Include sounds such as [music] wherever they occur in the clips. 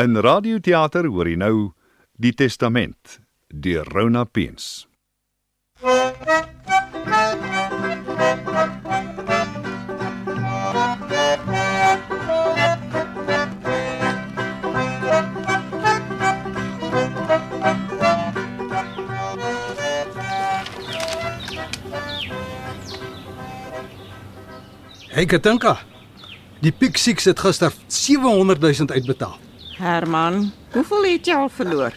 In radioteater hoor jy nou Die Testament deur Rona Peens. Hey Katinka. Die Pick Six het gister 700 000 uitbetaal. Herman, hoeveel het jy al verloor?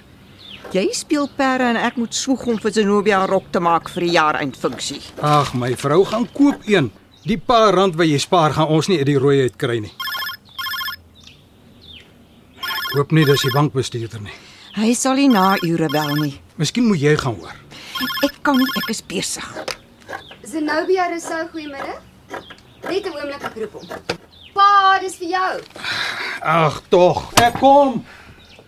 Jy speel perde en ek moet swoeg om vir Zenobia 'n rok te maak vir die jaareindfunksie. Ag, my vrou gaan koop een. Die paar rand wat jy spaar gaan ons nie uit die rooi uit kry nie. Ek Hoop nie dis die bankbestuurder nie. Hy sal nie na ure bel nie. Miskien moet jy gaan hoor. Ek kan nie, ek is besig. Zenobia Rousseau, goeiemiddag. Net 'n oomblik ek roep hom. Pa, dis vir jou. Ag tog, ek kom.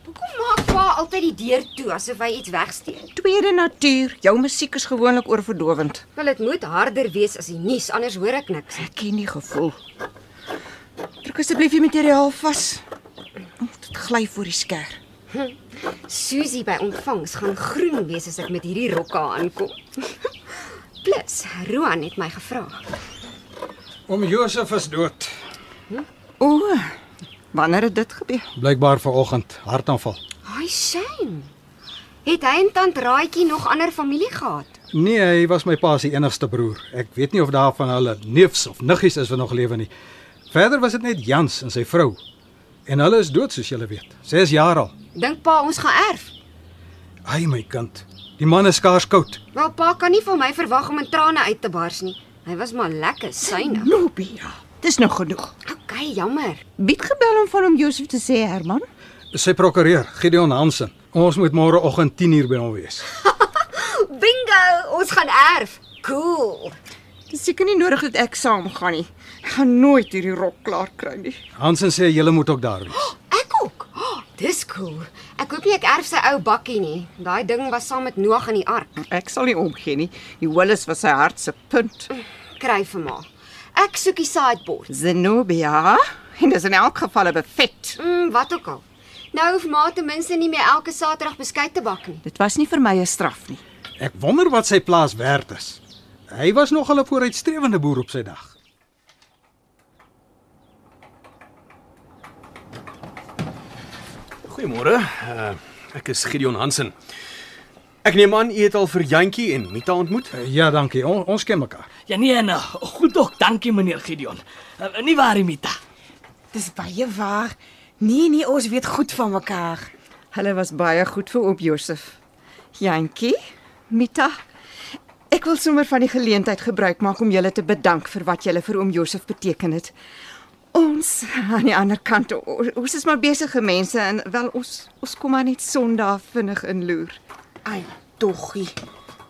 Hoekom maak pa altyd die deur toe asof hy iets wegsteek? Tweede natuur. Jou musiek is gewoonlik oorverdowend. Wel dit moet harder wees as die nuus, anders hoor ek niks. Ek ken nie gevoel. Druk asseblief die materiaal vas. Dit gly voor die skêr. Susie by ontvangs gaan groen wees as ek met hierdie rokke aankom. [laughs] Plus, Roan het my gevra. Om Josef is dood. O, wanneer het dit gebeur? Blykbaar vanoggend hartaanval. Ai, shame. Het hy en tant Raaitjie nog ander familie gehad? Nee, hy was my pa se enigste broer. Ek weet nie of daar van hulle neefs of niggies is wat nog lewe nie. Verder was dit net Jans en sy vrou. En hulle is dood soos julle weet. 6 jaar al. Dink pa ons gaan erf? Ai my kind. Die man is skaars koud. Wel pa kan nie van my verwag om in trane uit te bars nie. Hy was maar lekker syne. Nobia. Dis nog genoeg. OK, jammer. Bied gebel om van hom Josef te sê, Herman. Sy prokureur, Gideon Hansen. Ons moet môreoggend 10uur by hom wees. [laughs] Bingo, ons gaan erf. Cool. Dis seker nie nodig dat ek saam gaan nie. Ek gaan nooit hierdie rok klaar kry nie. Hansen sê julle moet ook daar wees. [gasps] Ek ook. Oh, dis cool. Ek hoop nie ek erf sy ou bakkie nie. Daai ding was saam met Noag in die ark. Ek sal nie omgee nie. Die Willis was sy hart se punt. Kry vir ma. Ek soek die sideboard. Zenobia, en dis in elk geval 'n buffet. Mm, wat ook al. Nou hoef ma ten minste nie meer elke Saterdag beskuit te bak nie. Dit was nie vir my 'n straf nie. Ek wonder wat sy plaas werd is. Hy was nog 'n vooruitstrewende boer op sy dag. Goeiemôre. Uh, ek is Gideon Hansen. Ek neem aan u het al vir Jantjie en Mita ontmoet. Uh, Ja, dankie. On, ons ken mekaar. Ja nee, nee. Goed ook, dankie meneer Gideon. Uh, nie waar, Mita? Dis baie waar. Nee nee, ons weet goed van mekaar. Hulle was baie goed vir oop Josef. Jantjie, Mita. Ek wil sommer van die geleentheid gebruik maak om julle te bedank vir wat julle vir oom Josef beteken het. Ons aan die ander kant, ons is maar besige mense en wel ons ons kom maar net Sondag vinnig inloer. Ai, doggie.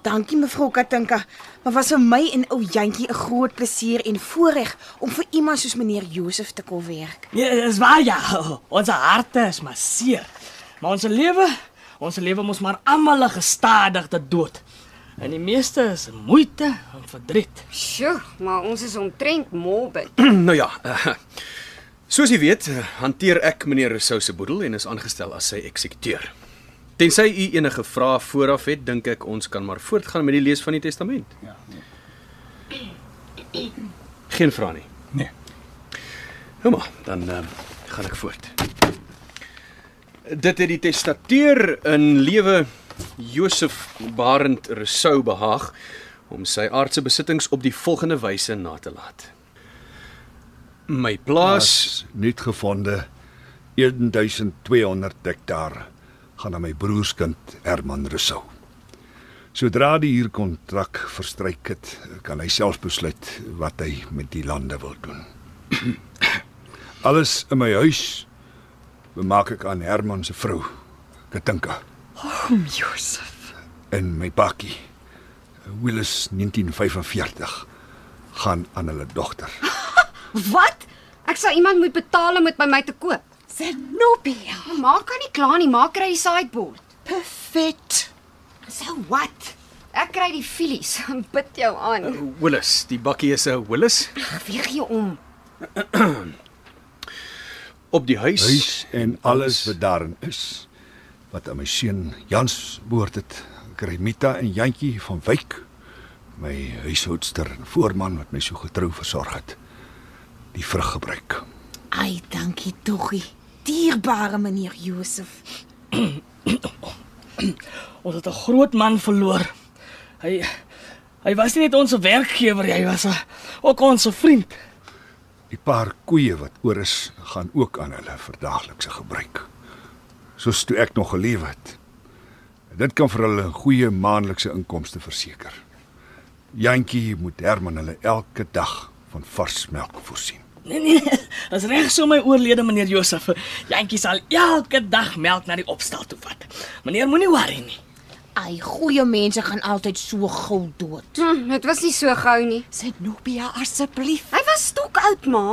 Dankie mevrou Katinka. Maar was vir my en ou Jantjie 'n groot plesier en voorreg om vir iemand soos meneer Josef te kon werk. Ja, dis waar ja. Ons harte is maar seer. Maar ons lewe, ons lewe mos maar almal 'n gestadigde dood. En die meeste is moeite en verdriet. Sjoe, maar ons is omtrent morbid. [clears throat] nou ja, uh, soos u weet, uh, hanteer ek meneer Rousseau se boedel en is aangestel as sy eksekuteur. Tensy u enige vrae vooraf het, dink ek ons kan maar voortgaan met die lees van die testament. Ja. Geen vrae nie. Nee. Nou maar, dan uh, gaan ek voort. Dit het die testateur in lewe Josef Barend Rousseau behaag om sy aardse besittings op die volgende wyse na te laat. My plaas As nuut gevonde 1200 hektaar gaan aan my broerskind Herman Rousseau. Sodra die huurkontrak verstryk het, kan hy self besluit wat hy met die lande wil doen. [clears throat] Alles in my huis bemaak ek aan Herman se vrou, Katinka, Oom Josef. en my bakkie Willis 1945 gaan aan hulle dogter. [laughs] Wat? Ek sal iemand moet betaal om dit by my te koop. Zenobia. Maar maak kan nie klaar nie, maak kry die sideboard. Perfek. So wat? Ek kry die filies. [laughs] Bid jou aan. Willis, die bakkie is 'n Willis. Ag, Weeg jou om. [clears throat] op die huis, Huis en alles wat daarin is wat aan my seun Jans behoort het, kry Mita en Jantjie van Wyk, my huishoudster en voorman wat my so getrou versorg het, die vrug gebruik. Ai, dankie toggie. Dierbare meneer Josef. [clears throat] Ons het 'n groot man verloor. Hy hy was nie net ons werkgewer, hy was 'n ook ons vriend. Die paar koeie wat oor is, gaan ook aan hulle vir daaglikse gebruik. Soos toe ek nog geleef het. Dit kan vir hulle 'n goeie maandelikse inkomste verseker. Jantjie moet Herman hulle elke dag van vars melk voorsien. Nee nee, dis reg so my oorlede meneer Josef. Jantjie sal elke dag melk na die opstal toe vat. Meneer moenie worry nie. Ai, goeie mense gaan altyd so gou dood. Hm, dit was nie so gou nie. Zenobia, asseblief. Hy was stok oud, ma.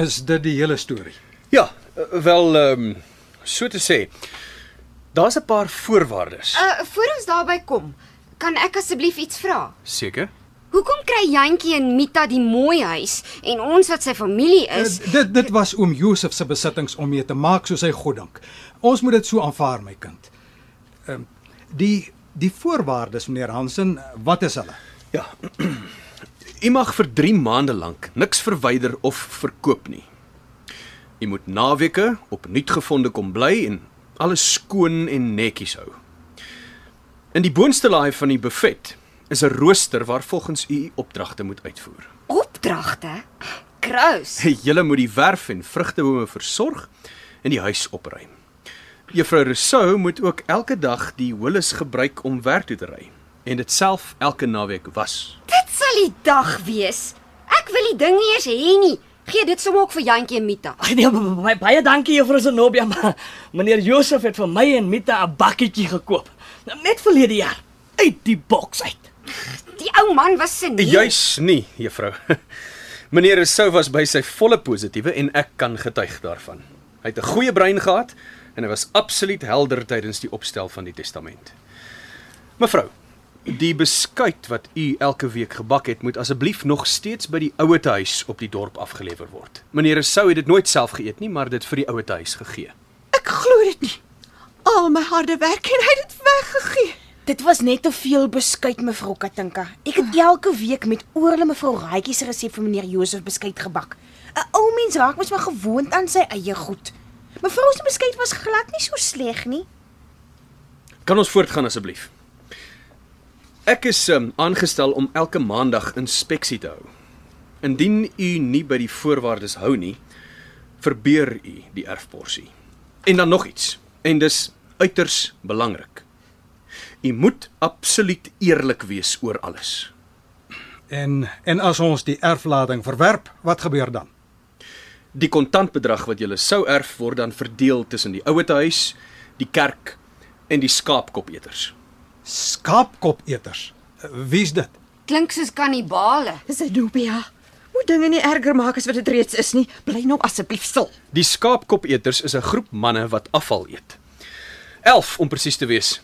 Is dit die hele storie? Ja, wel ehm um, so te sê. Daar's 'n paar voorwaardes. Uh voor ons daarby kom, kan ek asseblief iets vra? Seker? Hoekom kry Jantjie en Mita die mooi huis en ons wat sy familie is? Uh, dit dit was oom Josef se besittings om mee te maak soos hy goddink. Ons moet dit so aanvaar, my kind. Ehm um, die die voorwaardes meneer Hansen, wat is hulle? Ja. [clears throat] U mag vir 3 maande lank niks verwyder of verkoop nie. U moet naweke op nuutgevonde kom bly en alles skoon en netjies hou. In die boonste laai van die buffet is 'n rooster waar volgens u opdragte moet uitvoer. Opdragte? Krous. Julle moet die werf en vrugtebome versorg en die huis opruim. Juffrou Rousseau moet ook elke dag die holles gebruik om werk toe te ry en dit self elke naweek was. Dit sal die dag wees. Ek wil die ding nie eers hê nie. Gee dit sommer ook vir Jantjie en Mita. Ag nee, baie, baie dankie juffrou Zenobia, [laughs] maar meneer Josef het vir my en Mita 'n bakkietjie gekoop. Net verlede jaar uit die boks uit. Die ou man was seniel. Juis nie, juffrou. [laughs] Meneer Rousseau was by sy volle positiewe en ek kan getuig daarvan. Hy het 'n goeie brein gehad en hy was absoluut helder tydens die opstel van die testament. Mevrou, die beskuit wat u elke week gebak het, moet asseblief nog steeds by die ouete huis op die dorp afgelewer word. Meneer Rousseau het dit nooit self geëet nie, maar dit vir die ouete huis gegee. Ek glo dit nie. Al my harde werk en hy het dit weggegee. Dit was net te veel beskuit mevrou Katinka. Ek het elke week met oorle mevrou Raaitjie se resep vir meneer Josef beskuit gebak. 'n Ou mens raak mos maar gewoond aan sy eie goed. Mevrou se beskuit was glad nie so sleg nie. Kan ons voortgaan asseblief? Ek is um, aangestel om elke maandag inspeksie te hou. Indien u nie by die voorwaardes hou nie, verbeur u die erfporsie. En dan nog iets, en dis uiters belangrik. U moet absoluut eerlik wees oor alles. En en as ons die erflading verwerp, wat gebeur dan? Die kontantbedrag wat jy sou erf word dan verdeel tussen die ouete huis, die kerk en die skaapkopeters. Skaapkopeters. Wie's dit? Klink soos kannibale. Zenobia, moet dinge nie erger maak as wat dit reeds is nie. Bly nou asseblief stil. Die skaapkopeters is 'n groep manne wat afval eet. 11 om presies te wees.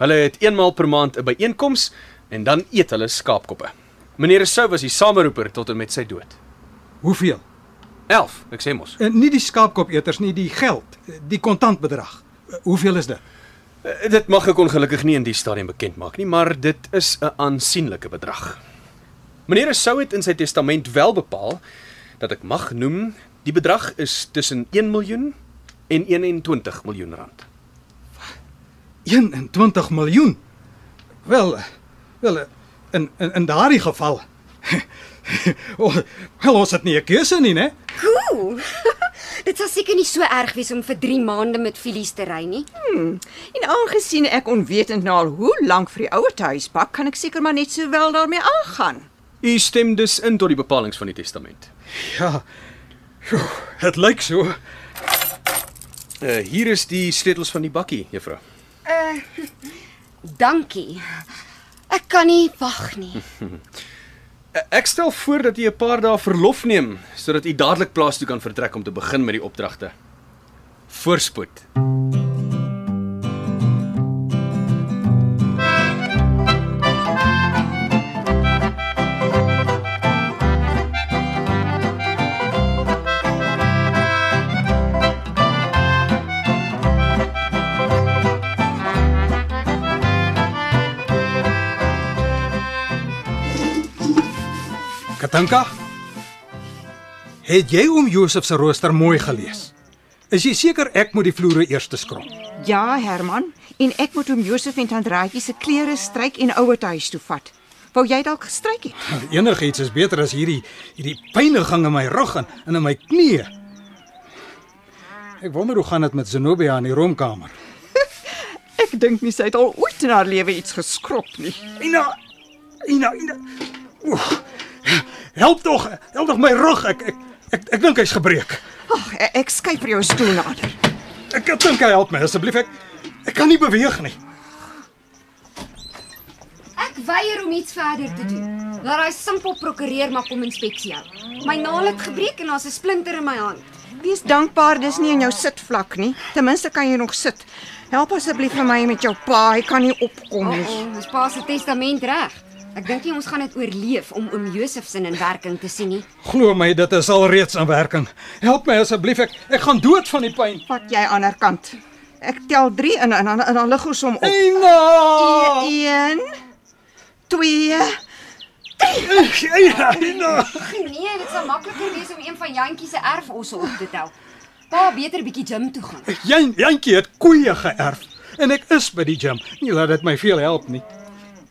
Hulle het eenmaal per maand 'n byeenkoms en dan eet hulle skaapkoppe. Meneer Rousseau was die sameroeper tot en met sy dood. Hoeveel? 11, ek sê mos. En nie die skaapkopeters nie, die geld, die kontantbedrag. Hoeveel is dit? Eh, Dit mag ek ongelukkig nie in die stadium bekend maak nie, maar dit is 'n aansienlike bedrag. Meneer Rousseau het in sy testament wel bepaal dat ek mag noem die bedrag is tussen 1 miljoen en 21 miljoen rand. 21 miljoen. Wel, wel in in, in daardie geval. [laughs] oh, wel ons het nie 'n keuse nie, né? Cool. [laughs] dit sal seker nie so erg wees om vir 3 maande met filies te ry nie. En aangesien ek onwetend na al hoe lank vir die ouer huis pak, kan ek seker maar net sowel daarmee aangaan. U stem dus in tot die bepalinge van die testament. Ja. Sjoe, dit lyk so. Uh hier is die sleutels van die bakkie, juffrou. [laughs] Dankie. Ek kan nie wag nie. [laughs] Ek stel voor dat u 'n paar dae verlof neem sodat u dadelik plaas toe kan vertrek om te begin met die opdragte. Voorspoed. Katanka? Het jy oom Josef se rooster mooi gelees? Is jy seker ek moet die vloere eers skrob? Ja, Herman, en ek moet hom Josef en Tandraatjie se klere stryk en ouer huis toe vat. Wou jy dalk gestryk het? [laughs] Enigiets is beter as hierdie hierdie pyniging in my rug en, en in my knieë. Ek wonder hoe gaan dit met Zenobia in die roomkamer. [laughs] Ek dink nie sy het al ooit in haar lewe iets geskrob nie. Ina, Ina, Ina. Oef. Help tog, help tog my rug. Ek ek ek, ek dink hy's gebreek. Ag, ek, ek skuif vir jou stoel nader. Ek ek dink hy help my asseblief. Ek ek kan nie beweeg nie. Ek weier om iets verder te doen. Laat daai simpel prokureur maar kom inspeksie hou. My naal het gebreek en daar's 'n splinter in my hand. Wees dankbaar dis nie in jou sitvlak nie. Ten minste kan jy nog sit. Help asseblief vir my met jou pa, hy kan nie opkom nie. oh, ons pa se testament reg. Ek dink nie ons gaan dit oorleef om oom Josef se in werking te sien nie. Glo my, dit is al reeds in werking. Help my asseblief. Ek ek gaan dood van die pyn. Vat jy aan ander kant. Ek tel 3 in en dan en dan lig ons hom op. Ina! 1 2 Ina, Ina. Nee, dit sal makliker wees om een van Jantjie se erfosse op te tel. Pa beter bietjie gym toe gaan. Jan Jantjie het koeie geërf en ek is by die gym. Nie laat dit my veel help nie.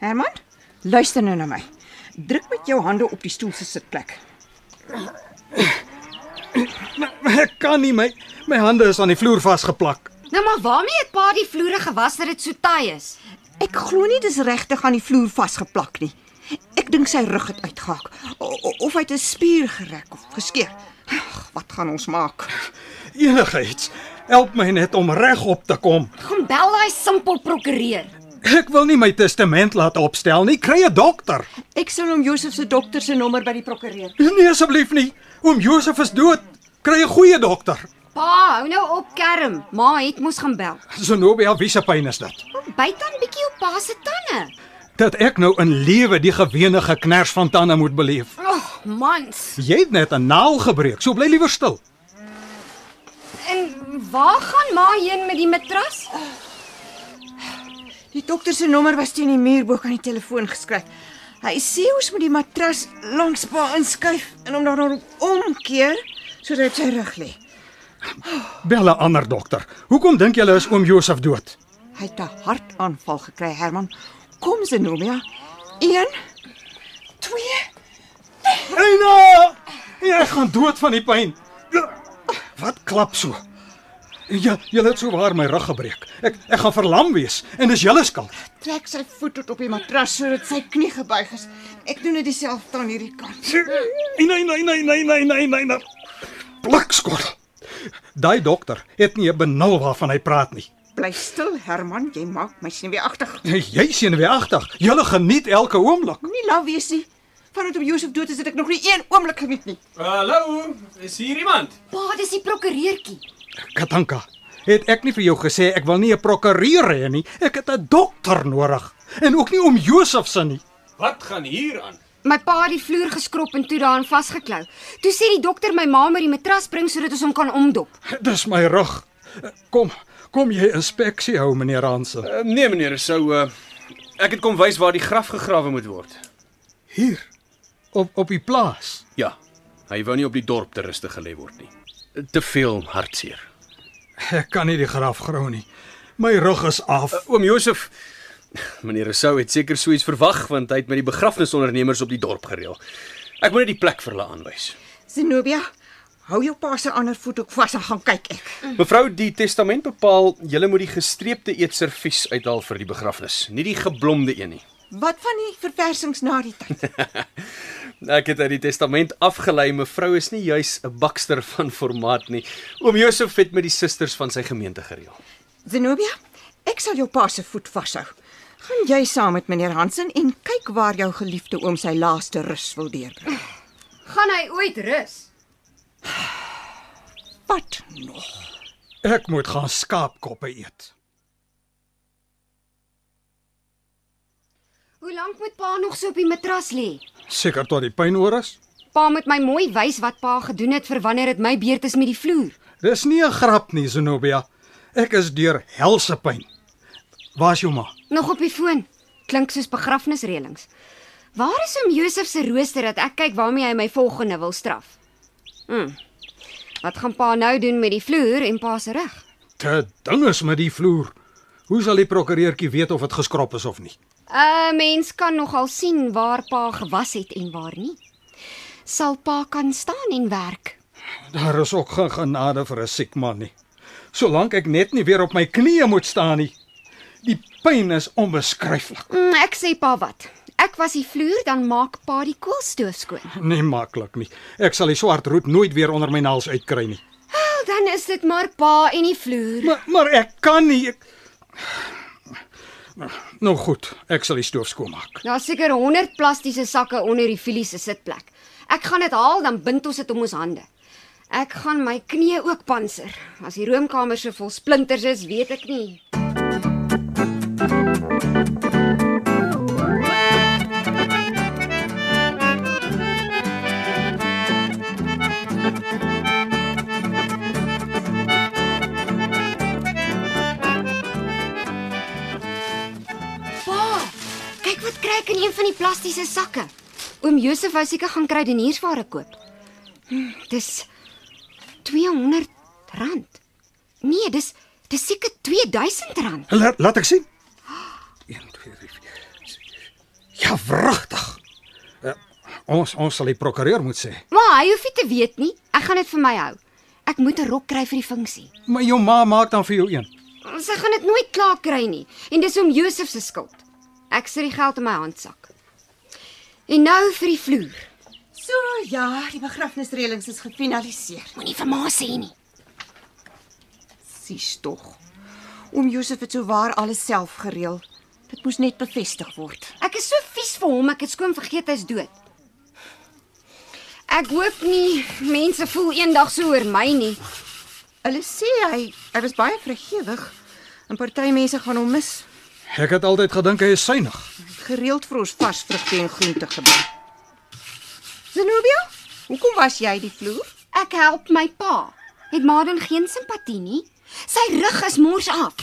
Herman, luister nou na my. Druk met jou hande op die stoel se sitplek. Maar ek kan nie my my hande is aan die vloer vasgeplak. Nou maar waarmee het pa die vloere gewas dat dit so taai is? Ek glo nie dis regtig aan die vloer vasgeplak nie. Ek dink sy rug het o- of hy het 'n spier gerek of geskeur. Ag, wat gaan ons maak? Enigiets. Help my net om regop te kom. Gaan bel daai simpel prokureur. Ek wil nie my testament laat opstel nie. Kry 'n dokter. Ek sal hom Josef se dokter se nommer by die prokureur. Nee asseblief nie. Oom Josef is dood. Kry 'n goeie dokter. Pa, hou nou op kerm. Ma het mos gaan bel. Zenobia, wie se pyn is dit? Byt dan bietjie op pa se tande. Dat ek nou in lewe die gewene geknars van tande moet beleef. Ag, oh, mans. Jy het net 'n naal gebreek. So bly liewer stil. En waar gaan ma heen met die matras? Die dokter se nommer was teen die muur bo aan die telefoon geskryf. Hy sê ons moet die matras langs pa inskuif en hom dan omkeer sodat hy sy rug lê. Bel 'n ander dokter. Hoekom dink julle is oom Josef dood? Hy het 'n hartaanval gekry, Herman. Kom Zenobia. 1 2 Eina! Jy gaan dood van die pyn. Wat klap so? Ja, jy het so waar my rug gebreek. Ek ek gaan verlam wees en dis julle skuld. Trek sy voet tot op die matras sodat sy knie gebuig is. Ek doen dit dieselfde aan hierdie kant. Nee nee nee nee nee nee nee nee. Blikskot. Daai dokter het nie 'n benul waarvan hy praat nie. Bly stil, Herman, jy maak my senuweeagtig. Jy sien weer agter. Julle geniet elke oomblik. Nie laf wees nie. Vandat om Josef dood is, het ek nog nie een oomblik geniet nie. Hallo, is hier iemand? Pa, dis die prokureurtjie. Katanka, het ek nie vir jou gesê ek wil nie 'n prokureur hê nie. Ek het 'n dokter nodig en ook nie om Josef se nie. Wat gaan hier aan? My pa het die vloer geskrob en toe daarin vasgeklou. Toe sê die dokter my ma moet die matras bring sodat ons hom kan omdop. Dis my rug. Kom, kom jy inspeksie hou meneer Hansen. Uh, nee meneer, sou uh, ek het kom wys waar die graf gegrawe moet word. Hier op op die plaas. Ja. Hy wou nie op die dorp te rustig gelê word nie. Te veel hartseer. Ek kan nie die graf grou nie. My rug is af. Uh, oom Josef Meneer Rousseau het seker so iets verwag want hy het met die begrafnisondernemers op die dorp gereël. Ek moet net die plek vir hulle aanwys. Zenobia, hou jou pa se ander voet ook vas en gaan kyk ek. Mevrou, die testament bepaal julle moet die gestreepte eetservies uithaal vir die begrafnis, nie die geblomde een nie. Wat van die verversings na die tyd? [laughs] Ek het uit die testament afgelei mevrou is nie juis 'n bakster [laughs] van formaat nie. Oom Josef het met die susters van sy gemeente gereël. Zenobia, ek sal jou pa se voet vashou. Gaan jy saam met meneer Hansen en kyk waar jou geliefde oom sy laaste rus wil deurbring. [sighs] Gaan hy ooit rus? [sighs] Wat nog? Ek moet gaan skaapkoppe eet. Hoe lank moet pa nog so op die matras lê? Seker tot die pyn oor is. Pa moet my mooi wys wat pa gedoen het vir wanneer dit my beurt is met die vloer. Dis nie 'n grap nie, Zenobia. Ek is deur helse pyn. Waar's jou ma? Nog op die foon. Klink soos begrafnisreëlings. Waar is om Josef se rooster dat ek kyk waarmee hy my volgende wil straf? Hm. Wat gaan pa nou doen met die vloer en pa se rug? Te ding is met die vloer. Hoe sal die prokureurtjie weet of dit geskrop is of nie? 'n Mens kan nogal sien waar pa gewas het en waar nie. Sal pa kan staan en werk? Daar is ook geen genade vir 'n siek man nie. Solank ek net nie weer op my knieë moet staan nie. Die pyn is onbeskryflik. Mm, ek sê pa wat. Ek was die vloer, dan maak pa die koolstoof skoon. Nie maklik nie. Ek sal die swart roet nooit weer onder my naels uitkry nie. Wel, dan is dit maar pa en die vloer. Maar maar ek kan nie. Ek... Nou goed, ek sal die stoof skoonmaak. Daar's seker 100 plastiese sakke onder die filie se sitplek. Ek gaan dit haal, dan bind ons dit om ons hande. Ek gaan my knie ook panser. As die roomkamer so vol splinters is, weet ek nie. Plastiese sakke. Oom Josef wou seker gaan kruideniersware koop. Hm, dis 200 rand. Nee, dis dis seker 2000 rand. Laat laat ek sien. 1 2 3 4. Ja, wragtig. Uh, ons ons sal die prokureur moet sê. Maar hy hoef nie te weet nie. Ek gaan dit vir my hou. Ek moet 'n rok kry vir die funksie. Maar jou ma maak dan vir jou een. Sy gaan dit nooit klaar kry nie en dis om Josef se skuld. Ek sit die geld in my handsak. En nou vir die vloer. So ja, die begrafnisreëlings is gefinaliseer. Moenie vir ma sê nie. Sies tog. Oom Josef het souwaar alles self gereël. Dit moes net bevestig word. Ek is so vies vir hom, ek het skoon vergeet hy's dood. Ek hoop nie mense voel eendag so oor my nie. Hulle sê hy hy was baie vrygewig. En party mense gaan hom mis. Ek het altyd gedink hy is suinig. Gereeld vir ons vars vrugte en groente gebring. Zenobia, hoekom was jy die vloer? Ek help my pa. Het Maden geen simpatie nie? Sy rug is mors af.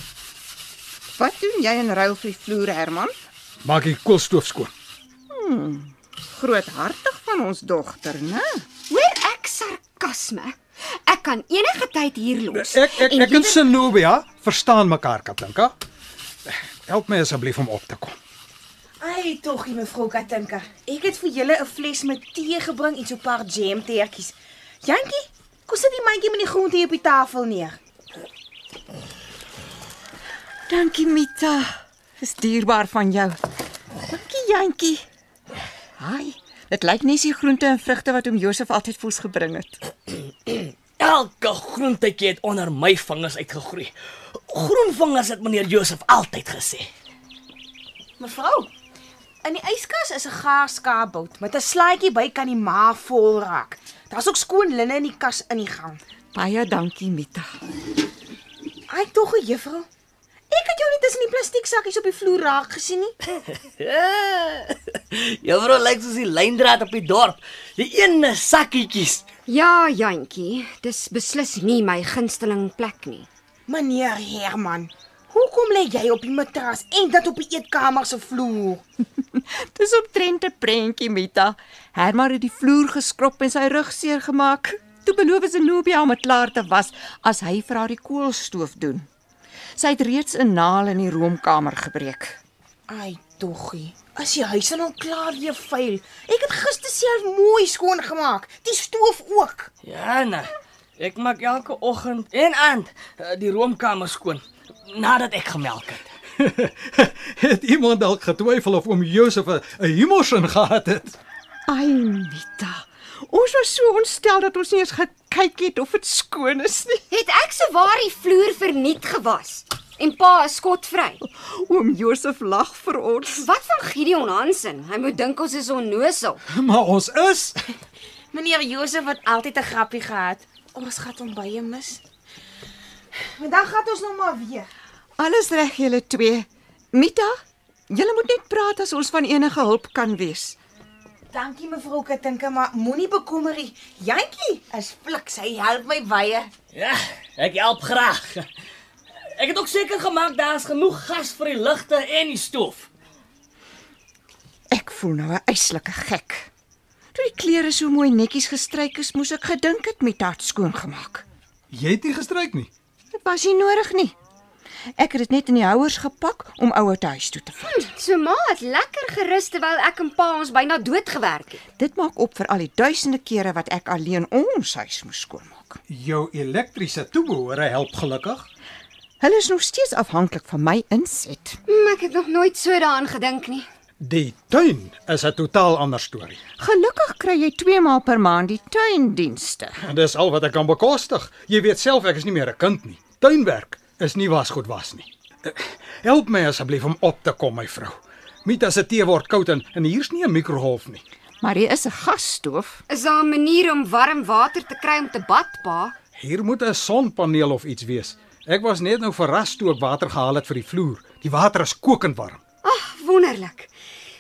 Wat doen jy in ruil vir die vloer, Herman? Maak die koolstoof skoon. Groothartig van ons dogter, né? Hoor ek sarkasme? Ek kan enige tyd hier los. Ek ek En ek en Senobia verstaan mekaar, Katinka. Help my asseblief om op te kom. Ai, toggie mevrou Katinka. Ek het vir julle 'n fles met tee gebring en so 'n paar jamteertjies. Jantjie, kom sit die mandjie met die groente hier op die tafel neer. Dankie Mita. Dis dierbaar van jou. Dankie Jantjie. Haai, dit lyk nie so groente en vrugte wat oom Josef altyd vir ons gebring het. Elke groentetjie het onder my vingers uitgegroei. Groen vingers het meneer Josef altyd gesê. Mevrou, in die yskas is 'n gaarskaapbout met 'n slaaitjie by kan die maag vol raak. Daar's ook skoon linne in die kas in die gang. Baie dankie Mita. Ai, tog, juffrou. Ek het jou nie tussen die plastiek sakkies op die vloer raak gesien nie. [laughs] Juffrou lyk soos die lyndraad op die dorp. Die ene sakkietjies. Ja, Jantjie, dis beslis nie my gunsteling plek nie. Meneer Herman, hoekom lê jy op die matras en dit op die eetkamer se vloer? [laughs] Dis op Trente prentjie Mita. Herman het die vloer geskrob en sy rug seer gemaak. Toe beloof Zenobia om dit klaar te was as hy vir haar die koolstoof doen. Sy het reeds 'n naal in die roomkamer gebreek. Ai, toggie. As die huis dan al klaar weer vuil. Ek het gister self mooi skoon gemaak. Die stoof ook. Ja, nee. Ek maak elke oggend en aand eh, die roomkamer skoon nadat ek gemelk het. [laughs] het iemand dalk getwyfel of oom Josef 'n 'n humorsin gehad het? Ai Mita. Ons was so ontstel dat ons nie eens gekyk het of dit skoon is nie. Het ek sowaar die vloer verniet gewas en pa is skotvry. Oom Josef lag vir ons. Wat van Gideon Hansen? Hy moet dink ons is onnosel. Maar ons is Meneer Josef het altyd 'n grappie gehad. Ons gaan hom baie mis. Maar dan gaan ons nou maar weer. Alles reg julle twee. Mita, julle moet net praat as ons van enige hulp kan wees. Dankie mevrou Katinka, maar moenie bekommer nie. Jantjie is fliks, hy help my baie. Ja, ek help graag. Ek het ook seker gemaak daar's genoeg gas vir die ligte en die stoof. Ek voel nou 'n eislike gek. Toe die klere so mooi netjies gestryk is, moes ek gedink het met hart skoongemaak. Jy het nie gestryk nie. Dit was nie nodig nie. Ek het dit net in die houers gepak om ouer te huis toe te vat. So ma het lekker gerus terwyl ek en pa ons byna dood gewerk het. Dit maak op vir al die duisende kere wat ek alleen ons huis moes skoonmaak. Jou elektriese toebehore help gelukkig. Hulle is nog steeds afhanklik van my inset. Hm, ek het nog nooit so daaraan gedink nie. Die tuin is 'n totaal ander storie. Gelukkig kry jy 2 maal per maand die tuindienste. En dis al wat ek kan bekostig. Jy weet self ek is nie meer 'n kind nie. Tuinwerk is nie wasgoed was nie. Eh, Help my asseblief om op te kom, my vrou. Mita se tee word koud en, en hier's nie 'n mikrogolf nie. Maar hier is 'n gasstoof. Is daar 'n manier om warm water te kry om te bad, pa? Hier moet 'n sonpaneel of iets wees. Ek was net nou verras toe ek water gehaal het vir die vloer. Die water is kokend warm. Ag, wonderlik.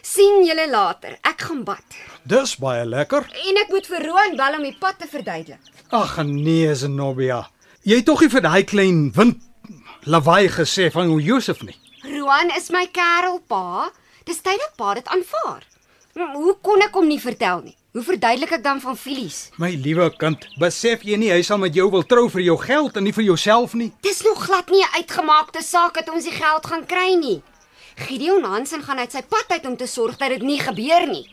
sien julle later. Ek gaan bad. Dis baie lekker. En ek moet vir Roan bel om die pad te verduidelik. Ag nee, Zenobia. Jy het tog nie vir daai klein wind lawaai gesê van Josef nie. Roan is my kerel, pa. Dis tyd dat pa dit aanvaar. Hoe kon ek hom nie vertel nie? Hoe verduidelik ek dan van Filies? My liewe kind, besef jy nie hy sal met jou wil trou vir jou geld en nie vir jouself nie? Dis nog glad nie 'n uitgemaakte saak dat ons die geld gaan kry nie. Gideon Hansen gaan uit sy pad uit om te sorg dat dit nie gebeur nie.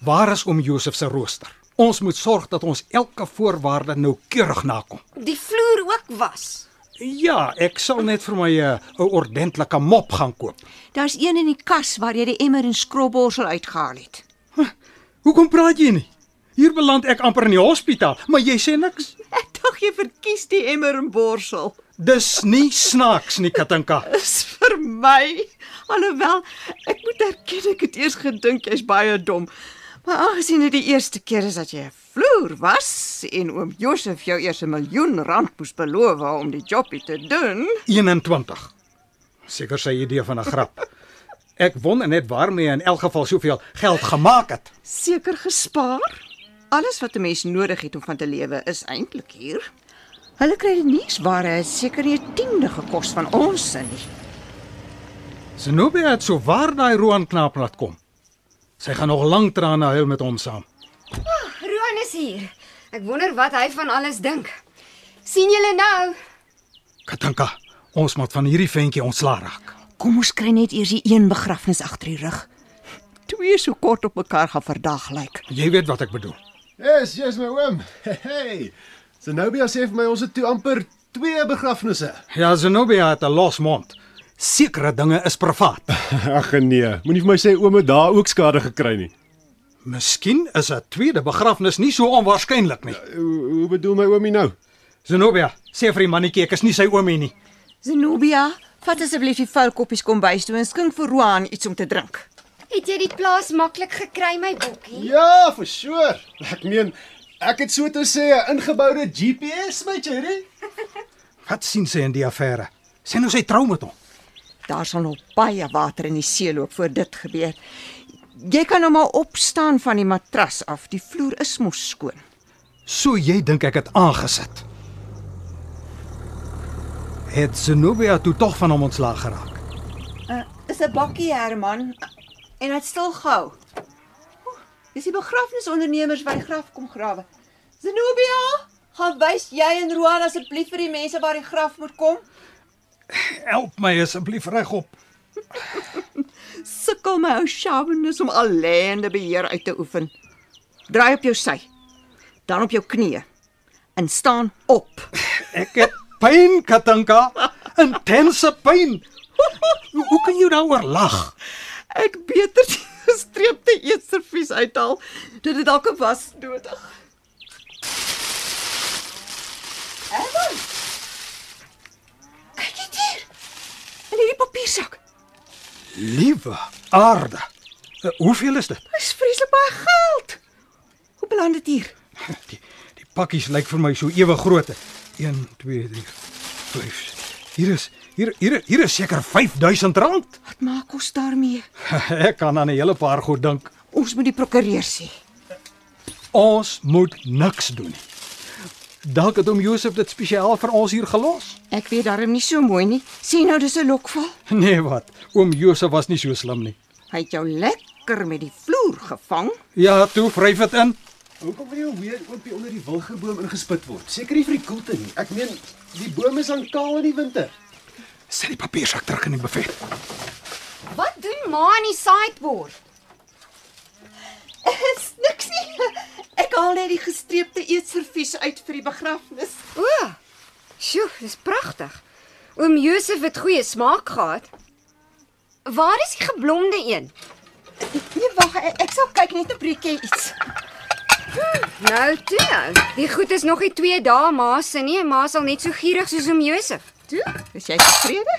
Waar is oom Josef se rooster? Ons moet sorg dat ons elke voorwaarde noukeurig nakom. Die vloer ook was. Ja, ek sal net vir my 'n 'n ordentlike mop gaan koop. Daar's een in die kas waar jy die emmer en skrobborsel uitgehaal het. Hoekom praat jy nie? Hier beland ek amper in die hospitaal, maar jy sê niks. [laughs] Ek dink jy verkies die emmer en borsel. Dis nie snaaks nie, Katinka. [laughs] Dis vir my. Alhoewel ek moet erken ek het eers gedink jy's baie dom. Maar aangesien dit die eerste keer is dat jy 'n vloer was en oom Josef jou eers 'n miljoen rand moes beloof om die jobbie te doen, 21. Seker sy idee van 'n grap. Ek wonder net waarmee hy in elk geval soveel geld gemaak het. seker gespaar. Alles wat 'n mens nodig het om van te lewe is eintlik hier. Hulle kry die nuusware is seker nie 'n tiende gekos van ons se nie. Zenobia het so waar daai Roan knaap laat kom. Sy gaan nog lank trane huil met hom saam. Roan is hier. Ek wonder wat hy van alles dink. sien julle nou? Katinka, ons moet van hierdie ventjie ontslaa raak. Kom ons kry net eers die een begrafnis agter die rug. Twee so kort op mekaar gaan verdag lyk. Jy weet wat ek bedoel. Yes, yes my oom. [laughs] Hey. Zenobia sê vir my ons het toe amper twee begrafnisse. Ja, Zenobia het 'n los mond. Sekere dinge is privaat. [laughs] Ag nee, moenie vir my sê oom het daar ook skade gekry nie. Miskien is 'n tweede begrafnis nie so onwaarskynlik nie. Hoe, hoe bedoel my oomie nou? Zenobia, sê vir die mannetjie ek is nie sy oomie nie. Zenobia, vat asseblief die vuil koppies kom bys toe en skink vir Roan iets om te drink. Het jy die plaas maklik gekry, my bokkie? Ja, vir sure. Ek meen ek het so te sê 'n ingeboude GPS, my cherry. [laughs] Wat sien sy in die affære? Sê nou sy trou met hom. Daar sal nog baie water in die see loop voor dit gebeur. Jy kan nou maar opstaan van die matras af. Die vloer is mos skoon. So jy dink ek het aangesit. Het Zenobia toe tog van hom ontslaag geraak. Uh, is 'n bakkie Herman en dit stil gehou. Dis die begrafnisondernemers wat die graf kom grawe. Zenobia, gaan wys jy en Roan asseblief vir die mense waar die graf moet kom. Help my asseblief regop. Sukkel my ou sjamenes om alleende beheer uit te oefen. Draai op jou sy. Dan op jou knieë. En staan op. Ek het pyn, Katinka. Intense pyn. Hoe, hoe kan jy daaroor lag? Ek beter die gestreepte eetservies uithaal. Dit het dalk 'n was nodig. Herman. Kyk hier. In hierdie papiersak. Liewe aarde. Uh, hoeveel is dit? Dis vreeslik baie geld. Hoe beland dit hier? Die die pakkies lyk vir my so ewe groot. 1 2 3 5. Hier is hier hier hier is seker R5000. Wat maak ons daarmee? [laughs] Ek kan aan 'n hele paar goed dink. Ons moet die prokureur sê. Ons moet niks doen nie. Dalk het oom Josef dit spesiaal vir ons hier gelos. Ek weet darm nie so mooi nie. Sien nou dis 'n lokval. [laughs] Nee wat, oom Josef was nie so slim nie. Hy het jou lekker met die vloer gevang. Ja, toe vryf dit in. Hoekom wil jy weer oopie onder die wilgerboom ingespit word? Seker nie vir die koelte nie. Ek meen, die bome is aan kaal in die winter. Sit die papiersak terug in die buffet. Wat doen ma in die sideboard? Is niks nie. Ek haal net die gestreepte eetservies uit vir die begrafnis. O. Sjoe, dis pragtig. Oom Josef het goeie smaak gehad. Waar is die geblomde een? Nee, wag, ek, ek sal kyk net 'n breekie iets. Nou toe. ou. Die goed is nog nie 2 dae ma se nie. Ma sal net so gierig soos oom Josef. Toe, is jy tevrede?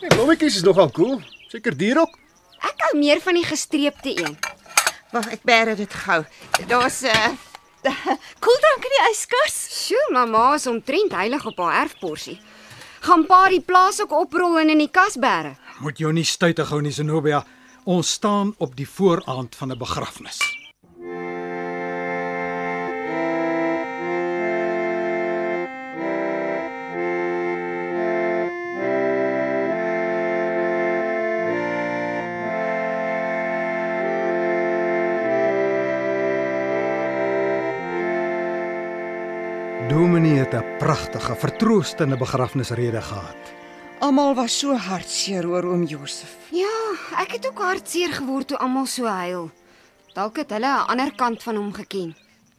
Die blommetjies is nogal cool. Seker duur ook. Ek hou meer van die gestreepte een. Wag, ek bære dit gou. Daar's 'n uh, [laughs] koeldrank in die yskas. Sjoe, mamma is omtrent heilig op haar erfporsie. Gaan pa die plaas ook oprol en in die kas bære. Moet jou nie stuitig hou nie, Zenobia. Ons staan op die vooraand van 'n begrafnis. Dominee het 'n pragtige, vertroostende begrafnisrede gehad. Almal was so hartseer oor oom Josef. Ja, ek het ook hartseer geword toe almal so huil. Dalk het hulle 'n ander kant van hom geken.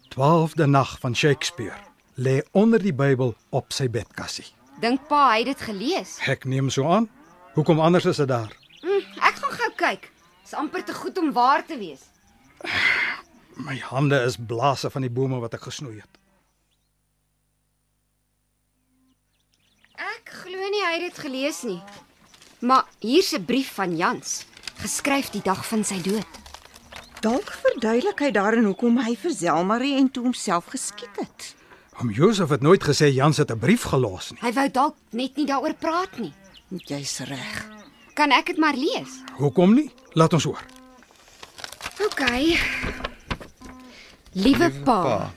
12de nag van Shakespeare lê onder die Bybel op sy bedkassie. Dink pa hy het dit gelees? Ek neem so aan. Hoekom anders is dit daar? Hm, ek gaan gou kyk. Dis amper te goed om waar te wees. My hande is blaase van die bome wat ek gesnoei het. Ek glo nie hy het dit gelees nie. Maar hier's 'n brief van Jans, geskryf die dag van sy dood. Dalk verduidelik hy daarin hoekom hy vir Selmarie en toe homself geskiet het. Om Josef het nooit gesê Jans het 'n brief gelos nie. Hy wou dalk net nie daaroor praat nie. Jy's reg. Kan ek dit maar lees? Hoekom nie? Laat ons hoor. OK. Liewe pa,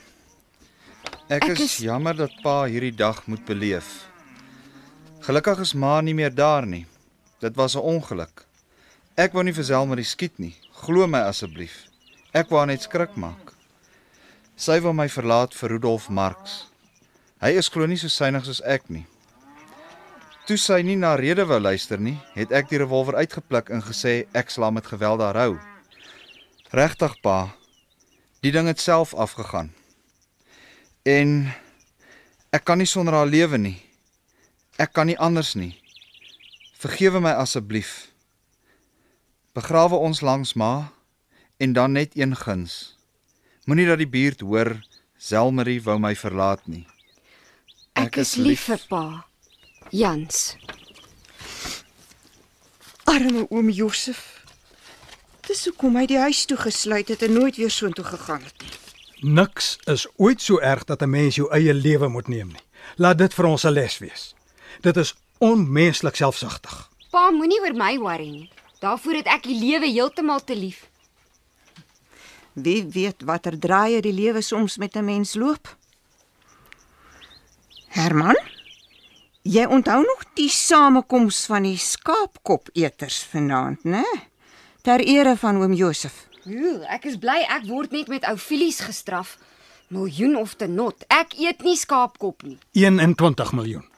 Ek, Ek is, is- jammer dat pa hierdie dag moet beleef. Gelukkig is ma nie meer daar nie. Dit was 'n ongeluk. Ek wou nie vir Selmarie skiet nie. Glo my asseblief. Ek wou net skrik maak. Sy wou my verlaat vir Rudolf Marx. Hy is glo nie so synig soos ek nie. Toe sy nie na rede wou luister nie, het ek die revolver uitgepluk en gesê ek haar met geweld daar hou. Regtig pa. Die ding het self afgegaan. En ek kan nie sonder haar lewe nie. Ek kan nie anders nie. Vergewe my asseblief. Begrawe ons langs ma en dan net een guns. Moenie dat die buurt hoor Selmarie wou my verlaat nie. ek is lief vir pa. Jans. Arme oom Josef. Dis hoekom hy die huis toe gesluit het en nooit weer soontoe gegaan het nie. Niks is ooit so erg dat 'n mens jou eie lewe moet neem nie. Laat dit vir ons 'n les wees. Dit is onmenslik selfsugtig. Pa moenie oor my worry nie. Daarvoor het ek die lewe heeltemal te lief. Wie weet watter draaie die lewe soms met 'n mens loop? Herman, jy onthou nog die samekoms van die skaapkopeters vanaand, né? Ter ere van oom Josef. Ooh, ek is bly ek word net met ou filies gestraf. Miljoen of te not. Ek eet nie skaapkop nie. 21 miljoen.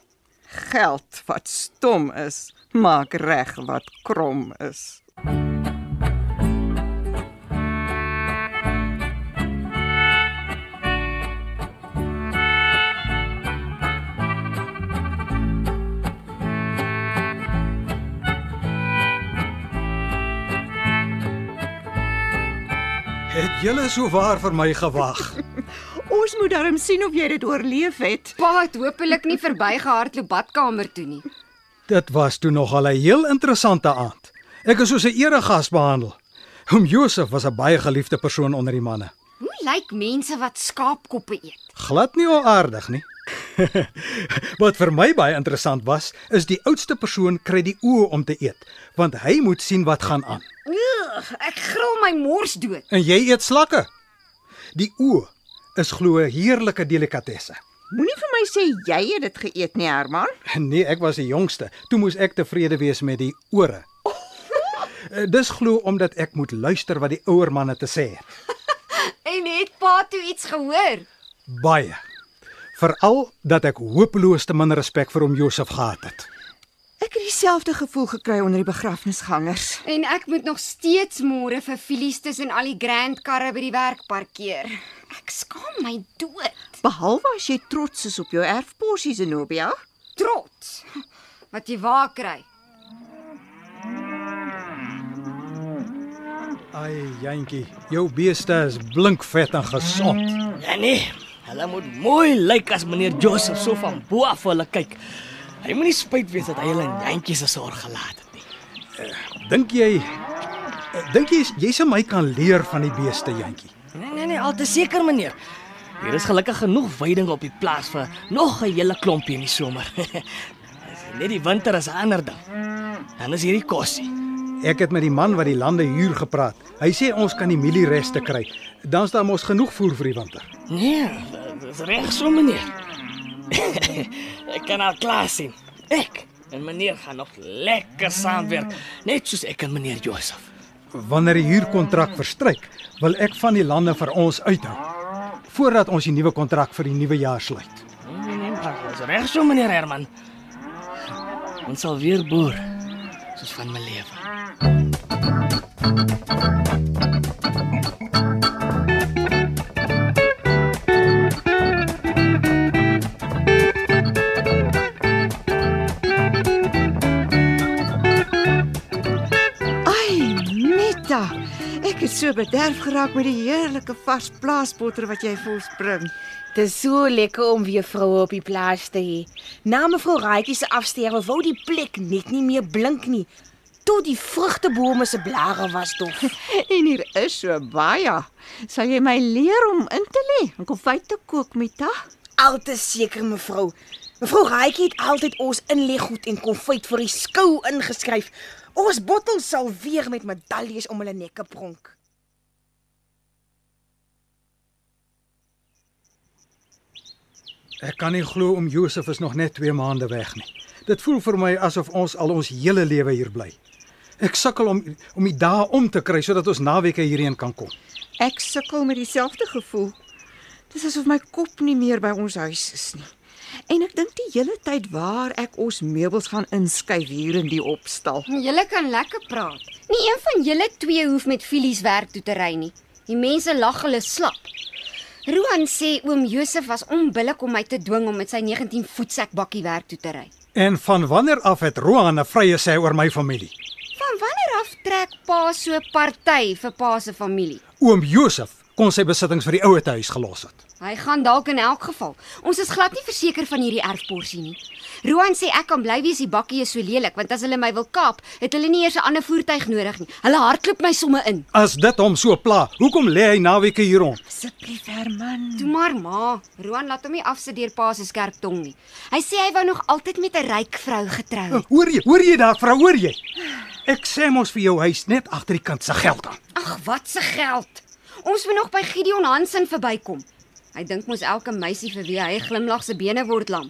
Geld wat stom is, maak reg wat krom is. Het julle so waar vir my gewag? Ons moet darm sien of jy dit oorleef het. Pa het hopelik nie verbygehardloop badkamer toe nie. Dit was toe nogal 'n heel interessante aand. Ek is soos 'n eregas behandel. Oom Josef was 'n baie geliefde persoon onder die manne. Hoe lyk mense wat skaapkoppe eet? Glad nie onaardig nie. [laughs] Wat vir my baie interessant was, is die oudste persoon kry die oë om te eet, want hy moet sien wat gaan aan. Ugh, ek gril my mors dood. En jy eet slakke. Die oë is glo 'n heerlike delikatesse. Moenie vir my sê jy het dit geëet nie, Herman. [laughs] Nee, ek was die jongste. Toe moes ek tevrede wees met die ore. [laughs] Eh, Dis glo omdat ek moet luister wat die ouer manne te sê het. [laughs] En het pa toe iets gehoor? Baie. Veral dat ek hopeloos te min respek vir oom Josef gehad het. Ek het dieselfde gevoel gekry onder die begrafnisgangers. En ek moet nog steeds môre vir filies tussen al die grand karre by die werk parkeer. Ek skaam my dood. Behalwe as jy trots is op jou erfporsie Zenobia. Trots. Wat jy waar kry. Ai, jantjie, jou beeste is blinkvet en gesond. Ja nee, hulle moet mooi lyk as meneer Joseph so van bo af hulle kyk. Hy moenie spyt wees dat hy hulle in jantjies se sorg gelaat het nie. Dink jy eh, dink jy jy sal my kan leer van die beeste, jantjie? Nee nee nee, al te seker meneer. Hier is gelukkig genoeg veiding op die plaas vir nog 'n hele klompie in die somer. [laughs] Net die winter is 'n ander ding. Dan is hierdie kosie. Ek het met die man wat die lande huur gepraat. Hy sê ons kan die mieliereste kry. Dan staan mos genoeg voer vir die winter. Nee, dit is reg so meneer. [laughs] ek kan al klaar sien. Ek en meneer gaan nog lekker saamwerk, net soos ek en meneer Joseph. Wanneer die huurkontrak verstryk, wil ek van die lande vir ons uithou voordat ons die nuwe kontrak vir die nuwe jaar sluit. Nee nee, maar dit is reg so meneer Herman. Ons sal weer boer soos van my lewe. Ek het so bederf geraak met die heerlike vars plaasbotter wat jy vir ons bring. Dit is so lekker om weer vroue op die plaas te hê. Na mevrou Raaitjie se afsterwe wou die plek net nie meer blink nie. Tot die vrugtebome se blare was dof. [laughs] En hier is so baie. Sal jy my leer om in te lê en konfyt te kook, Mita? Al te seker mevrou. Mevrou Raaitjie het altyd ons inleggoed en konfyt vir die skou ingeskryf. Ons bottels sal weer met medaljes om hulle nekke pronk. Ek kan nie glo om Josef is nog net 2 maande weg nie. Dit voel vir my asof ons al ons hele lewe hier bly. Ek sukkel om om die dae om te kry sodat ons naweke hierheen kan kom. Ek sukkel met dieselfde gevoel. Dis asof my kop nie meer by ons huis is nie. En ek dink die hele tyd waar ek ons meubels gaan inskuif hier in die opstal. Julle kan lekker praat. Nie een van julle twee hoef met filies werk toe te ry nie. Die mense lag hulle slap. Roan sê oom Josef was onbillik om my te dwing om met sy 19 voetsek bakkie werk toe te ry. En van wanneer af het Roan 'n vrye sê oor my familie? Van wanneer af trek pa so party vir pa se familie? Oom Josef kon sy besittings vir die ouete huis gelos het. Hy gaan dalk in elk geval. Ons is glad nie verseker van hierdie erfporsie nie. Roan sê ek kan bly wees die bakkie is so lelik want as hulle my wil kaap, het hulle nie eers 'n ander voertuig nodig nie. Hulle hardloop my somme in. As dit hom so pla, hoekom lê hy naweke hier rond? Asseblief Herman. Toe maar ma, Roan laat hom nie afsit deur pa se skerp tong nie. Hy sê hy wou nog altyd met 'n ryk vrou getrou het. Hoor jy? Hoor jy daar, vrou, hoor jy? Ek sê mos vir jou huis net agter die kant se geld aan. Ag, wat se geld. Ons moet nog by Gideon Hansen verbykom. Hy dink mos elke meisie vir wie hy glimlag se bene word lam.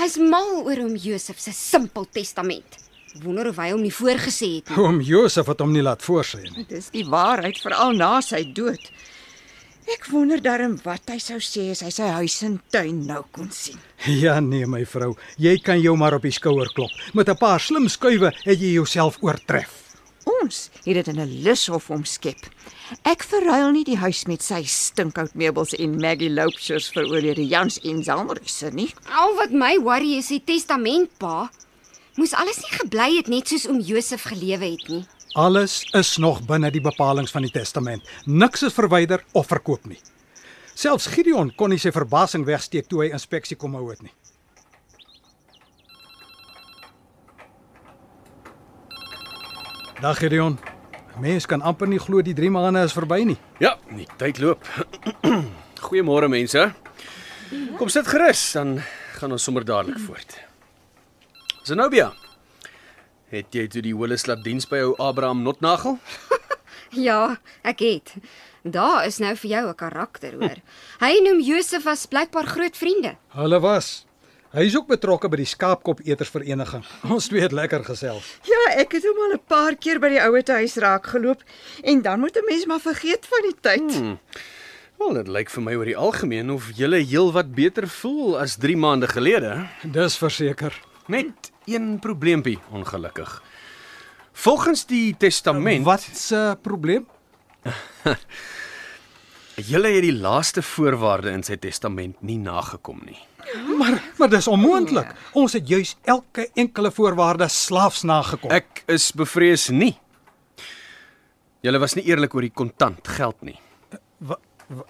Hy's mal oor hom Josef se simpel testament. Wonder of hy hom nie voorgesê het nie. Oom Josef het hom nie laat voorsê nie. Dis die waarheid veral na sy dood. Ek wonder darm wat hy sou sê as hy sy huis en tuin nou kon sien. Ja nee, my vrou, jy kan jou maar op die skouer klop. Met 'n paar slim skuwe het jy jouself oortref. Ons het dit in 'n lushof omskep. Ek verruil nie die huis met sy stinkhout meubels en Maggie Loupshires vir oorlede Jans en Zalmerisse nie. Al wat my worry is die testament, pa. Moes alles nie gebly het net soos oom Josef gelewe het nie. Alles is nog binne die bepalinge van die testament. Niks is verwyder of verkoop nie. Selfs Gideon kon nie sy verbasing wegsteek toe hy inspeksie kom hou het nie. Dag Gideon. Mens kan amper nie glo die 3 maande is verby nie. Ja, die tyd loop. [clears throat] Goeiemôre mense. Kom sit gerus, dan gaan ons sommer dadelik voort. Zenobia. Het jy toe die Willis laat diens by ou Abraham Notnagel? [laughs] Ja, ek het. Daar is nou vir jou 'n karakter, hoor. Hy en oom Josef was blykbaar groot vriende. Hulle was. Hy is ook betrokke by die skaapkop etersvereniging. [laughs] Ons twee het lekker gesels. Ja, ek het hom al 'n paar keer by die ouete huis raak geloop en dan moet 'n mens maar vergeet van die tyd. Hmm. Wel, dit lyk vir my oor die algemeen of julle heelwat beter voel as 3 maande gelede. Dis verseker. Met een probleempie ongelukkig. Volgens die testament Wat se probleem? [laughs] Julle het die laaste voorwaarde in sy testament nie nagekom nie. Maar maar dis onmoontlik. Ons het juis elke enkele voorwaarde slaafs nagekom. Ek is bevrees nie. Julle was nie eerlik oor die kontant geld nie. Wa,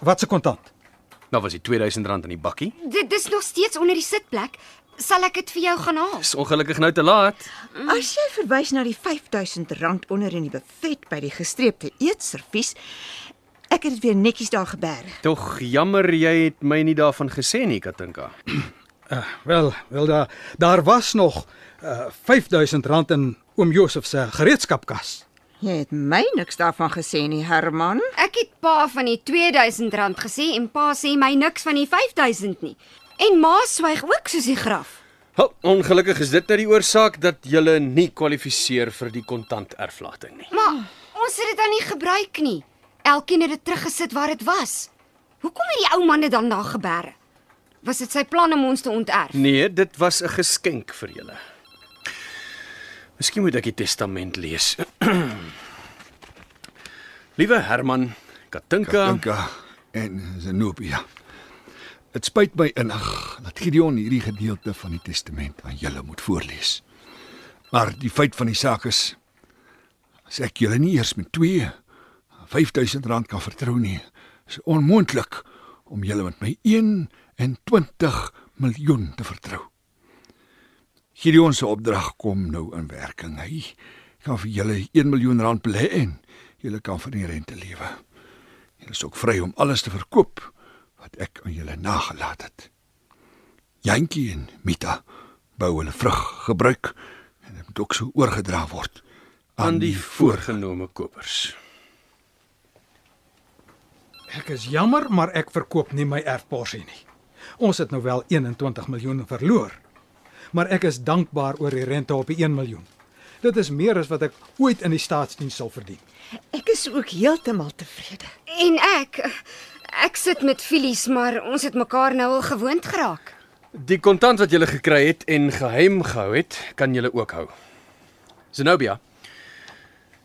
wat se kontant? Nou was die R2000 in die bakkie. Dit dis nog steeds onder die sitplek. Sal ek dit vir jou gaan haal? Dis ongelukkig nou te laat. As jy verwys na die R5000 onder in die buffet by die gestreepte eetservies, ek het dit weer netjies daar geberg. Tog jammer jy het my nie daarvan gesê nie, Katinka. Uh, [clears throat] wel, wel daar daar was nog uh, R5000 in oom Josef se gereedskapkas. Jy het my niks daarvan gesê nie, Herman. Ek het pa van die R2000 gesê en pa sê my niks van die R5000 nie. En ma swyg ook soos die graf. Wel, ongelukkig is dit nou die oorsaak dat julle nie kwalifiseer vir die kontant erflating nie. Maar ons het dit dan nie gebruik nie. Elkeen het dit teruggesit waar dit was. Hoekom het die ou man dit dan daar geberre? Was dit sy plan om ons te onterf? Nee, dit was 'n geskenk vir julle. Miskien moet ek die testament lees. [clears throat] Liewe Herman, Katinka, Katinka en Zenobia. Dit spyt my innig dat Gideon hierdie gedeelte van die testament aan julle moet voorlees. Maar die feit van die saak is as ek julle nie eers met 2 5000 rand kan vertrou nie, is onmoontlik om julle met my 21 miljoen te vertrou. Gideon se opdrag kom nou in werking. Hy kan vir julle 1 miljoen rand belê en julle kan van die rente lewe. Julle is ook vry om alles te verkoop wat ek aan julle nagelaat het. Jantjie en Mita bou hulle vrug gebruik en dit moet ook so oorgedra word aan die voorgenome kopers. Ek is jammer, maar ek verkoop nie my erfporsie nie. Ons het nou wel 21 miljoen verloor. Maar ek is dankbaar oor die rente op die 1 miljoen. Dit is meer as wat ek ooit in die staatsdiens sal verdien. Ek is ook heeltemal tevrede. En ek ek sit met Filies, maar ons het mekaar nou al gewoond geraak. Die kontant wat julle gekry het en geheim gehou het, kan julle ook hou. Zenobia.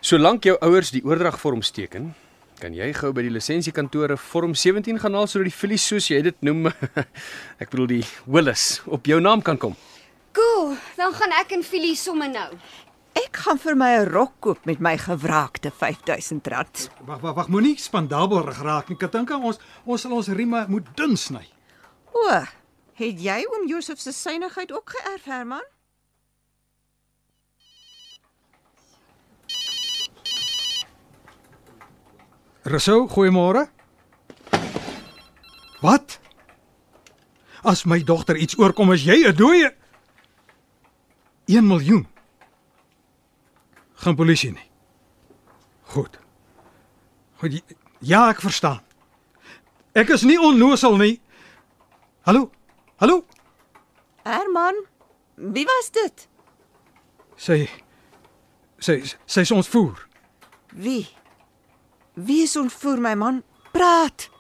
Solank jou ouers die oordragvorm teken, kan jy gou by die lisensiekantore vorm 17 gaan haal sodat die Filies soos jy dit noem, [laughs] ek bedoel die Willis op jou naam kan kom. Cool, dan gaan ek en Filies somme nou. Ek gaan vir my 'n rok koop met my gewraakte R5000. Wag, wag, wag, moenie spandabel raak nie. Katinka, ons ons sal ons rieme moet dun sny. O, het jy oom Josef se synigheid ook geërf, Herman? Rousseau, goeiemôre. Wat? As my dogter iets oorkom, is jy 'n dooie. 1 miljoen. Gaan polisie nie. Goed. Goed. Ja, ek verstaan. Ek is nie onnosel nie. Hallo. Hallo. Herman, wie was dit? Sy sy sy's ontvoer. Wie? Wie is ontvoer my man? Praat.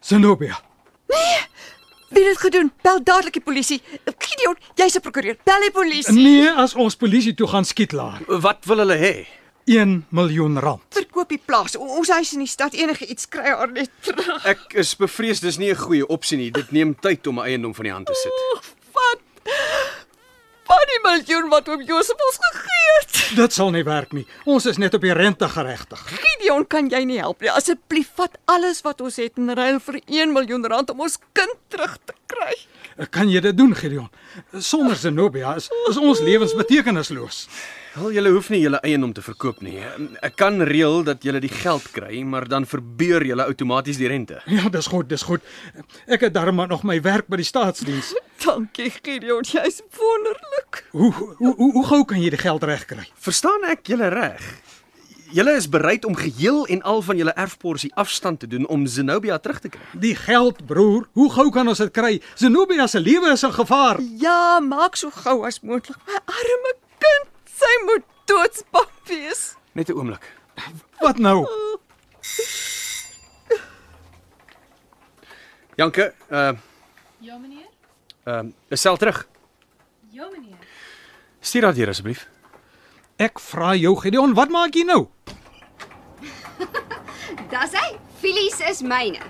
Zenobia. Wie het dit gedoen? Bel dadelik die polisie. Gideon, jy's 'n prokureur. Bel die polisie. Nee, as ons polisie toe gaan skiet laat. Wat wil hulle hê? 1 miljoen rand. Verkoop die plaas. O, ons huis in die stad enige iets kry haar net terug. Ek is bevrees dis nie 'n goeie opsie nie. Dit neem tyd om 'n eiendom van die hand te sit. Wat die miljoen wat oom Josef ons gegee het. Dit sal nie werk nie. Ons is net op die rente geregtig. Gideon, kan jy nie help nie? Asseblief vat alles wat ons het in ruil vir 1 miljoen rand om ons kind terug te kry. Kan jy dit doen, Gideon? Sonder Zenobia is, is ons lewens betekenisloos. Wel, julle hoef nie julle eiendom te verkoop nie. Ek kan reël dat julle die geld kry, maar dan verbeur julle outomaties die rente. Ja, dis goed, dis goed. Ek het darm maar nog my werk by die staatsdiens. Dankie Gideon, jy's wonderlik. Hoe hoe hoe, hoe gou kan jy die geld regkry? Verstaan ek julle reg? Julle is bereid om geheel en al van julle erfporsie afstand te doen om Zenobia terug te kry. Die geld, broer, hoe gou kan ons dit kry? Zenobia se lewe is in gevaar. Ja, maak so gou as moontlik. My arme kind, sy moet doodsbang wees. Net 'n oomblik. Wat nou? Janke, uh Ja, meneer. ehm uh, is sel terug. Ja, meneer. Stuur hier asseblief. Ek vra jou, Gideon, wat maak jy nou? [laughs] Dis hy. Filies is myne.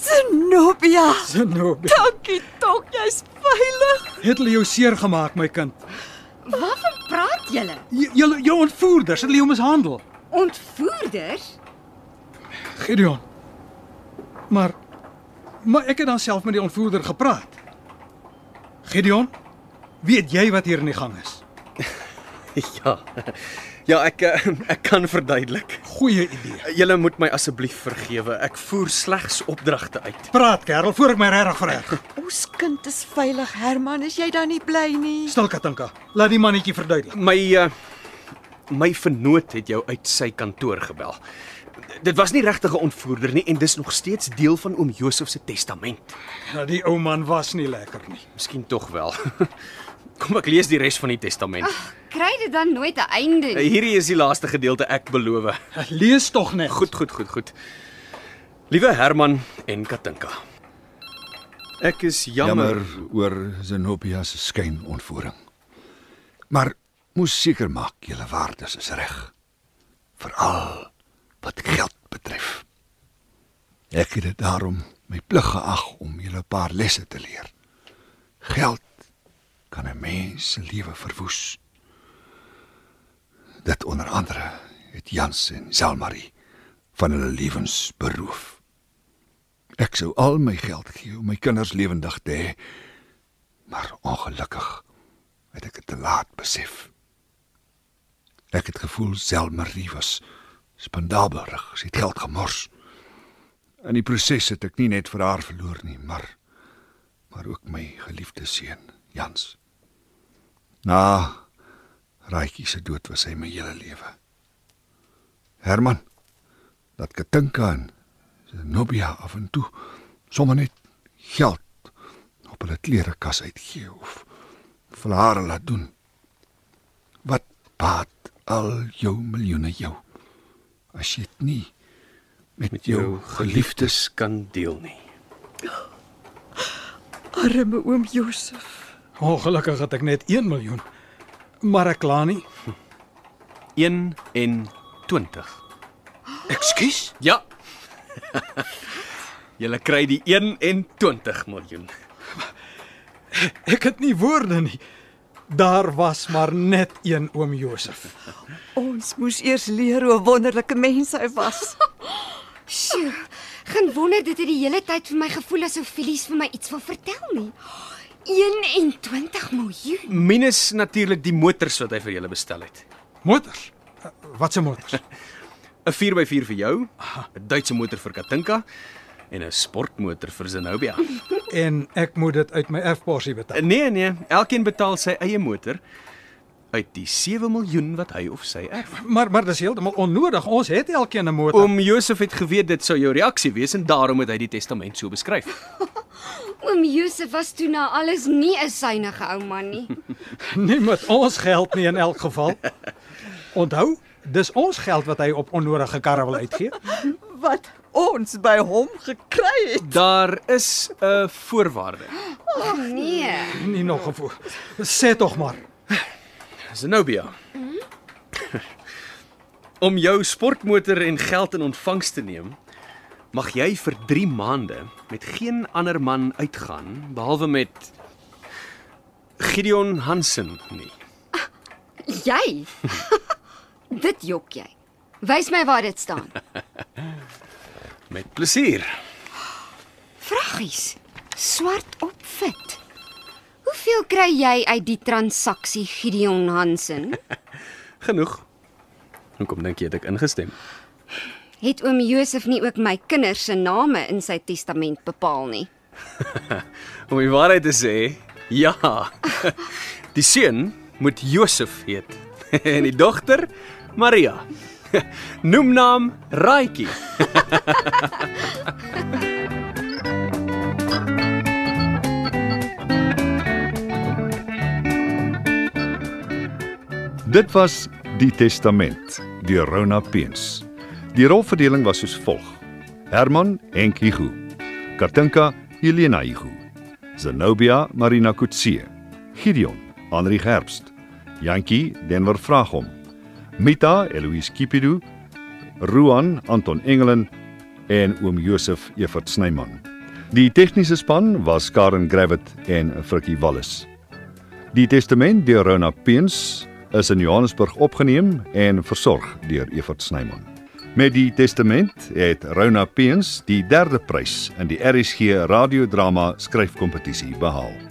Zenobia, Zenobia, dankie tog, jy's veilig. het hulle jou seer gemaak, my kind? Waarvan praat julle? Julle jou ontvoerders het hulle jou mishandel. Ontvoerders? Gideon. Maar maar ek het dan self met die ontvoerder gepraat. Gideon, weet jy wat hier in die gang is? [laughs] Ja. Ja, ek eh, [laughs] ek kan verduidelik. Goeie idee. Julle moet my asseblief vergewe. Ek voer slegs opdragte uit. Praat, kerel, voor ek my regtig vererg. [laughs] Ons kind is veilig, Herman, is jy dan nie bly nie? Stil Katinka, laat die mannetjie verduidelik. My uh my vernoot het jou uit sy kantoor gebel. Dit was nie regtig 'n ontvoerder nie en dis nog steeds deel van oom Josef se testament. Ja, die ou man was nie lekker nie. Miskien tog wel. Kom ek lees die res van die testament. Kry dit dan nooit 'n einde nie? Hierdie is die laaste gedeelte, ek beloof. Lees tog net. Goed, goed, goed, goed. Liewe Herman en Katinka. Ek is jammer. Jammer oor Zenobia se skynontvoering. Maar moes seker maak julle waardes is reg. Veral wat geld betref. Ek het dit daarom my plig geag om julle 'n paar lesse te leer. Geld kan 'n mens se lewe verwoes. Dit onder andere het Jans en Selmarie van hulle lewens beroof. Ek sou al my geld gee om my kinders lewendig te hê, maar ongelukkig het ek dit te laat besef. Ek het gevoel Selmarie was spandabelrig, sy het geld gemors. In die proses het ek nie net vir haar verloor nie, maar maar ook my geliefde seun, Jans. Na Raaitjie se dood was hy my hele lewe. Herman, dat Katinka en Zenobia af en toe sommer net geld op hulle klerekas uitgee of vir haar laat doen. Wat baat al jou miljoene jou as jy dit nie met, met jou geliefdes kan deel nie. Arme oom Josef. Ongelukkig het ek net 1 miljoen. Maar ek kla nie. 21. Ekskuus? Ja. Julle kry die 21 miljoen. Ek het nie woorde nie. Daar was maar net een oom Josef. Ons moes eers leer hoe wonderlike mense hy was. [laughs] Sjoe. Geen wonder dit het die hele tyd vir my gevoel asof Filies vir my iets wil vertel nie. 21 miljoen. Minus natuurlik die motors wat hy vir julle bestel het. Motors. Wat se motors? [laughs] 'n 4x4 vir jou, 'n Duitse motor vir Katinka en 'n sportmotor vir Zenobia. en ek moet dit uit my erfporsie betaal. Nee nee, elkeen betaal sy eie motor uit die 7 miljoen wat hy of sy erf. Maar maar dis heeltemal onnodig. Ons het elkeen 'n motor. Oom Josef het geweet dit sou jou reaksie wees en daarom het hy die testament so beskryf. [laughs] Oom Josef was toe na alles nie 'n suiwige ou man nie. [laughs] Nie met ons geld nie in elk geval. Onthou, dis ons geld wat hy op onnodige karre wil uitgee. [laughs] Wat ons by hom gekry het. Daar is 'n voorwaarde. Ag nee. Nie nog gevoel. Sê tog maar. Zenobia. Om jou sportmotor en geld in ontvangs te neem, mag jy vir 3 maande met geen ander man uitgaan behalwe met Gideon Hansen nie. Jy. [laughs] dit jok jy. Wys my waar dit staan. Met plesier. Vraggies. Swart op wit. Hoeveel kry jy uit die transaksie Gideon Hansen? [laughs] Genoeg. Hoekom dink jy het ek ingestem? Het oom Josef nie ook my kinders se name in sy testament bepaal nie? [laughs] Om die waarheid te sê, ja. [laughs] Die seun moet Josef heet en die dogter Maria. Noem naam Raaitjie. Dit was Die Testament deur Rona Peens. Die rolverdeling was soos volg: Herman Henk Hugo, Katinka Helena Hugo, Zenobia Marina Kutse, Gideon Henri Herbst, Jantjie Denver Vragom, Mita Eloise Kipidu, Ruan Anton Engelen en oom Josef Evert Snyman. Die tegniese span was Karen Gravett en Frikkie Wallis. Die Testament deur Rona Peens is in Johannesburg opgeneem en versorg deur Evert Snyman. Met die Testament het Rona Peens die derde prys in die RSG radiodrama skryfkompetisie behaal.